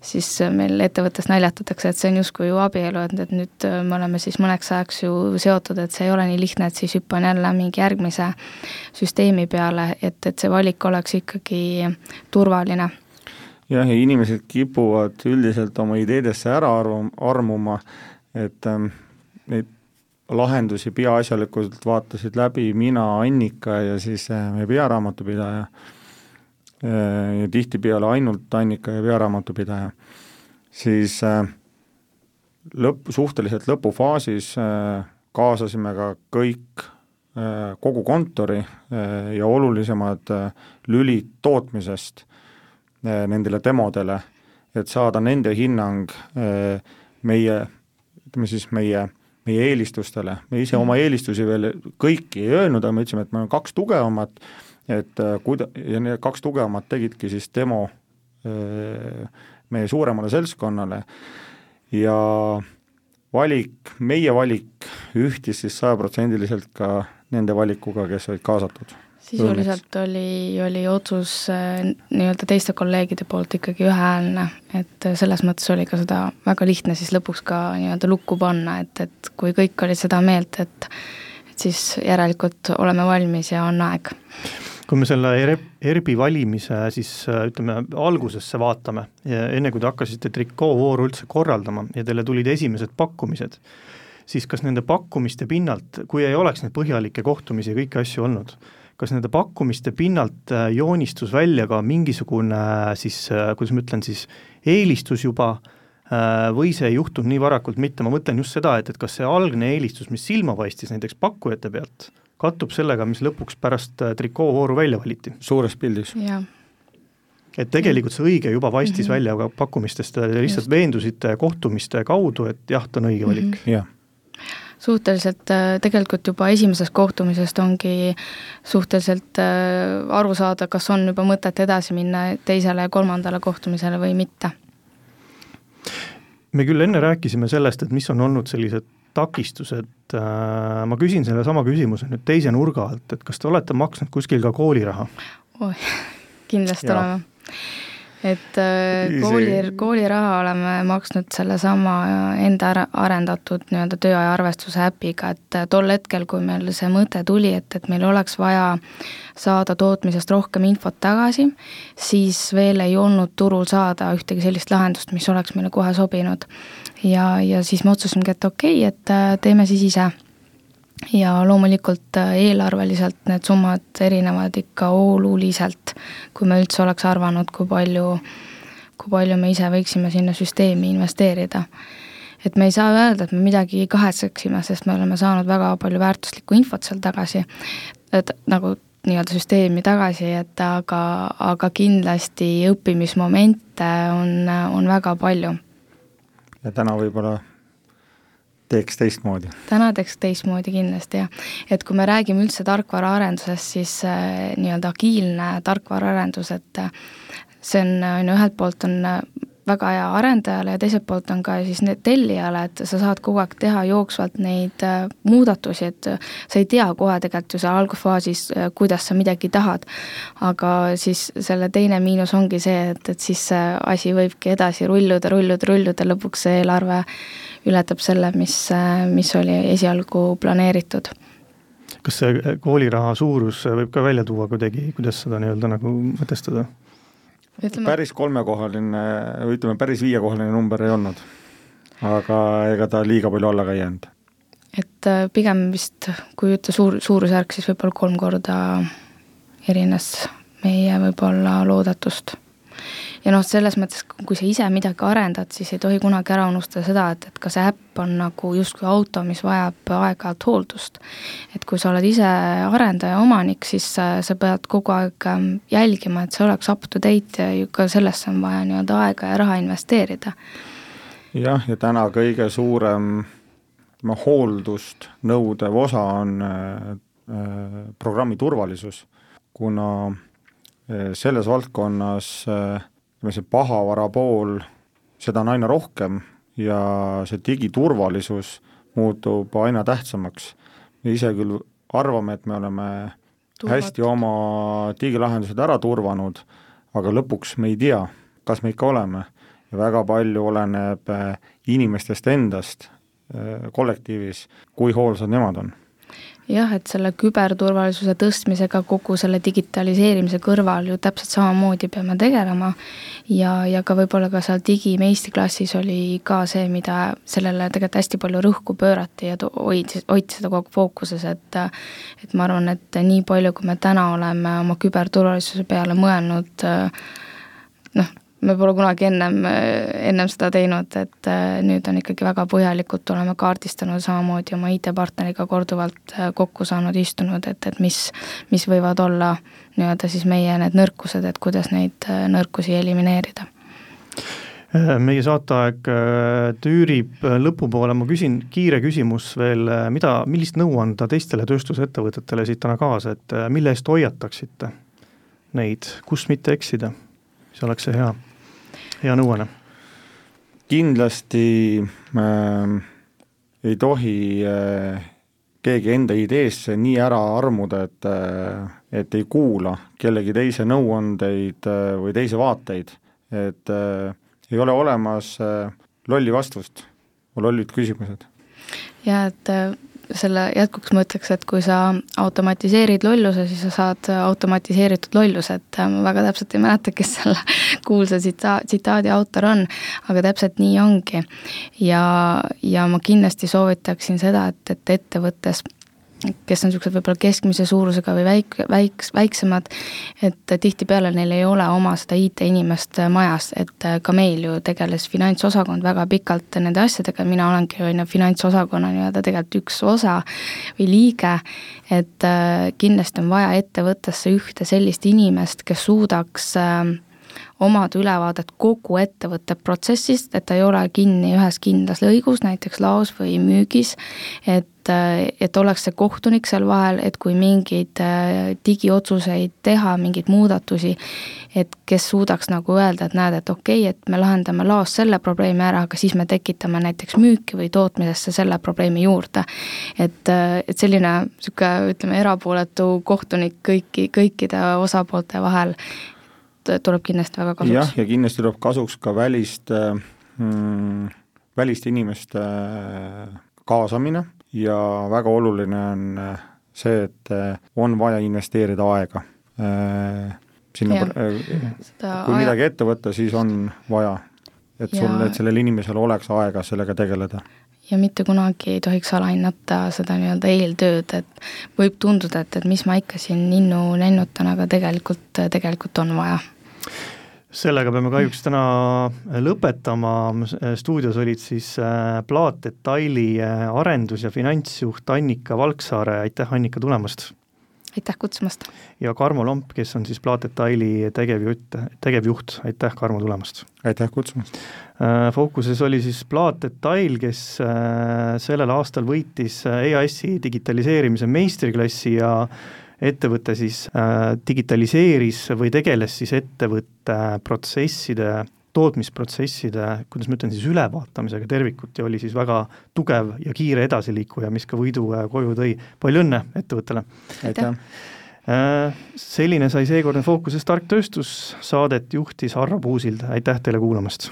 siis meil ettevõttes naljatatakse, et see on justkui ju abielu, et, et nüüd me oleme siis mõneks ajaks ju seotud, et see ei ole nii lihtne, et siis hüppan jälle mingi järgmise süsteemi peale, et, et see valik oleks ikkagi turvaline. Jah, ja inimesed kipuvad üldiselt oma ideedesse ära arv-, armuma, et ähm, neid lahendusi peaasjalikult vaatasid läbi mina, Annika ja siis äh, meie pearaamatupidaja ja tihtipeale ainult Annika ja pearaamatupidaja, siis äh, lõpp, suhteliselt lõpufaasis äh, kaasasime ka kõik, kogu kontori ja olulisemad lülid tootmisest nendele demodele, et saada nende hinnang meie, ütleme siis meie, meie eelistustele, me ise oma eelistusi veel kõiki ei öelnud, aga me ütlesime, et meil on kaks tugevamat, et äh, kuida-, ja need kaks tugevamat tegidki siis demo äh, meie suuremale seltskonnale. Ja valik, meie valik ühtis siis sajaprotsendiliselt ka nende valikuga, kes olid kaasatud. sisuliselt oli, oli otsus äh, nii-öelda teiste kolleegide poolt ikkagi ühehäälne, et selles mõttes oli ka seda väga lihtne siis lõpuks ka nii-öelda lukku panna, et, et kui kõik olid seda meelt, et et siis järelikult oleme valmis ja on aeg kui me selle ERP-i valimise siis ütleme, algusesse vaatame, enne kui te hakkasite trikoovooru üldse korraldama ja teile tulid esimesed pakkumised, siis kas nende pakkumiste pinnalt, kui ei oleks neid põhjalikke kohtumisi ja kõiki asju olnud, kas nende pakkumiste pinnalt äh, joonistus välja ka mingisugune siis, äh, kuidas ma ütlen siis, eelistus juba äh, või see ei juhtunud nii varakult mitte, ma mõtlen just seda, et, et kas see algne eelistus, mis silma paistis näiteks pakkujate pealt, kattub sellega, mis lõpuks pärast äh, trikoovooru välja valiti. suures pildis. et tegelikult see õige juba paistis mm -hmm. välja ka pakkumistest, te lihtsalt Just. veendusite kohtumiste kaudu, et jah, ta on õige valik mm. -hmm. jah suhteliselt äh, tegelikult juba esimesest kohtumisest ongi suhteliselt äh, aru saada, kas on juba mõtet edasi minna teisele ja kolmandale kohtumisele või mitte. me küll enne rääkisime sellest, et mis on olnud sellised takistused, äh, ma küsin sellesama küsimuse nüüd teise nurga alt, et kas te olete maksnud kuskil ka kooliraha? oi, kindlasti oleme et äh, kooli, kooliraha oleme maksnud sellesama enda arendatud nii-öelda tööaja arvestuse äpiga, et äh, tol hetkel, kui meil see mõte tuli, et, et meil oleks vaja saada tootmisest rohkem infot tagasi, siis veel ei olnud turul saada ühtegi sellist lahendust, mis oleks meile kohe sobinud ja, ja siis me otsustasimegi, et okei okay,, et äh, teeme siis ise. Ja loomulikult äh, eelarveliselt need summad erinevad ikka oluliselt, kui me üldse oleks arvanud, kui palju, kui palju me ise võiksime sinna süsteemi investeerida. Et me ei saa öelda, et me midagi kahetseksime, sest me oleme saanud väga palju väärtuslikku infot seal tagasi, et nagu nii-öelda süsteemi tagasi, et aga, aga kindlasti õppimismomente on, on väga palju. Ja täna võib-olla teeks teistmoodi? täna teeks teistmoodi kindlasti jah, et kui me räägime üldse tarkvaraarendusest, siis äh, nii-öelda agiilne tarkvaraarendus, et äh, see on, on ju, ühelt poolt on äh, väga hea arendajale ja teiselt poolt on ka siis need tellijale, et sa saad kogu aeg teha jooksvalt neid äh, muudatusi, et äh, sa ei tea kohe tegelikult ju seal algusfaasis, äh, kuidas sa midagi tahad. aga siis selle teine miinus ongi see, et, et siis see asi võibki edasi rulluda, rulluda, rulluda, lõpuks see eelarve ületab selle, mis, mis oli esialgu planeeritud kas see kooliraha suurus võib ka välja tuua kuidagi, kuidas seda nii-öelda nagu mõtestada? Ütleme... päris kolmekohaline, või ütleme, päris viiekohaline number ei olnud. aga ega ta liiga palju alla ka ei jäänud. et äh, pigem vist, kui ütle suur, suurusjärk, siis võib-olla kolm korda erines meie võib-olla loodetust ja noh, selles mõttes, kui sa ise midagi arendad, siis ei tohi kunagi ära unustada seda, et, et ka see äpp on nagu justkui auto, mis vajab aeg-ajalt hooldust. et kui sa oled ise arendaja, omanik, siis sa, sa pead kogu aeg ähm, jälgima, et see oleks up to date ja ka sellesse on vaja nii-öelda aega ja raha investeerida. jah, ja täna kõige suurem ütleme, hooldust nõudev osa on äh, äh programmi turvalisus, kuna äh, selles valdkonnas äh, ütleme, see pahavara pool, seda on aina rohkem ja see digiturvalisus muutub aina tähtsamaks. me ise küll arvame, et me oleme Turvatud. hästi oma digilahendused ära turvanud, aga lõpuks me ei tea, kas me ikka oleme. ja väga palju oleneb eh, inimestest endast eh, kollektiivis, kui hoolsad nemad on jah, et selle küberturvalisuse tõstmisega kogu selle digitaliseerimise kõrval ju täpselt samamoodi peame tegelema. Ja, ja ka võib-olla ka seal digimeistriklassis oli ka see, mida sellele tegelikult hästi palju rõhku pöörati ja hoidis, hoiti seda kogu aeg fookuses, et et ma arvan, et nii palju, kui me täna oleme oma küberturvalisuse peale mõelnud, noh, me pole kunagi ennem, ennem seda teinud, et äh, nüüd on ikkagi väga põhjalikult oleme kaardistanud, samamoodi oma IT-partneriga korduvalt äh, kokku saanud, istunud, et, et mis, mis võivad olla nii-öelda siis meie need nõrkused, et kuidas neid äh, nõrkusi elimineerida. Meie saateaeg tüürib lõpupoole, ma küsin kiire küsimus veel, mida, millist nõu anda teistele tööstusettevõtetele siit täna kaasa, et mille eest hoiataksite neid, kus mitte eksida? see oleks see hea hea nõuanne. kindlasti äh, ei tohi äh, keegi enda ideesse nii ära armuda, et äh, et ei kuula kellegi teise nõuandeid äh, või teisi vaateid, et äh, ei ole olemas äh, lolli vastust, lollid küsimused. ja et äh, selle jätkuks ma ütleks, et kui sa automatiseerid lolluse, siis sa saad automatiseeritud lolluse, et äh, ma väga täpselt ei mäleta, kes selle kuulsa tsita-, tsitaadi autor on, aga täpselt nii ongi. ja, ja ma kindlasti soovitaksin seda, et, et ettevõttes kes on niisugused võib-olla keskmise suurusega või väik-, väiks-, väiksemad, et tihtipeale neil ei ole oma seda IT-inimest majas, et ka meil ju tegeles finantsosakond väga pikalt nende asjadega, mina olengi on ju finantsosakonna nii-öelda tegelikult üks osa või liige, et äh, kindlasti on vaja ettevõttesse ühte sellist inimest, kes suudaks äh, omada ülevaadet kogu ettevõtte protsessist, et ta ei ole kinni ühes kindlas lõigus, näiteks laos või müügis, et et oleks see kohtunik seal vahel, et kui mingeid äh, digiotsuseid teha, mingeid muudatusi, et kes suudaks nagu öelda, et näed, et okei okay,, et me lahendame laos selle probleemi ära, aga siis me tekitame näiteks müüki või tootmisesse selle probleemi juurde. et, äh, et selline niisugune, ütleme, erapooletu kohtunik kõiki, kõikide osapoolte vahel tuleb kindlasti väga kasuks. jah, ja kindlasti tuleb kasuks ka väliste mm,, väliste inimeste kaasamine ja väga oluline on see, et on vaja investeerida aega. sinna, kui aja... midagi ette võtta, siis on vaja, et sul, et sellel inimesel oleks aega sellega tegeleda. Ja mitte kunagi ei tohiks alahinnata seda nii-öelda eeltööd, et võib tunduda, et, et mis ma ikka siin ninnu nennutan, aga tegelikult, tegelikult on vaja sellega peame kahjuks täna lõpetama, stuudios olid siis äh, Plaatdetaili äh, arendus- ja finantsjuht Annika Valksaare, aitäh Annika tulemast! aitäh kutsumast! ja Karmo Lomp, kes on siis Plaatdetaili tegevjuht, tegevjuht, aitäh Karmo tulemast! aitäh kutsumast! Äh, fookuses oli siis Plaatdetail, kes sellel aastal võitis EAS-i digitaliseerimise meistriklassi ja ettevõte siis äh, digitaliseeris või tegeles siis ettevõtte protsesside, tootmisprotsesside, kuidas ma ütlen siis, ülevaatamisega tervikut ja oli siis väga tugev ja kiire edasiliikuja, mis ka võidu äh, koju tõi. palju õnne ettevõttele! aitäh! Äh, selline sai seekordne Fookuses tark tööstus, saadet juhtis Harro Puusild, aitäh teile kuulamast!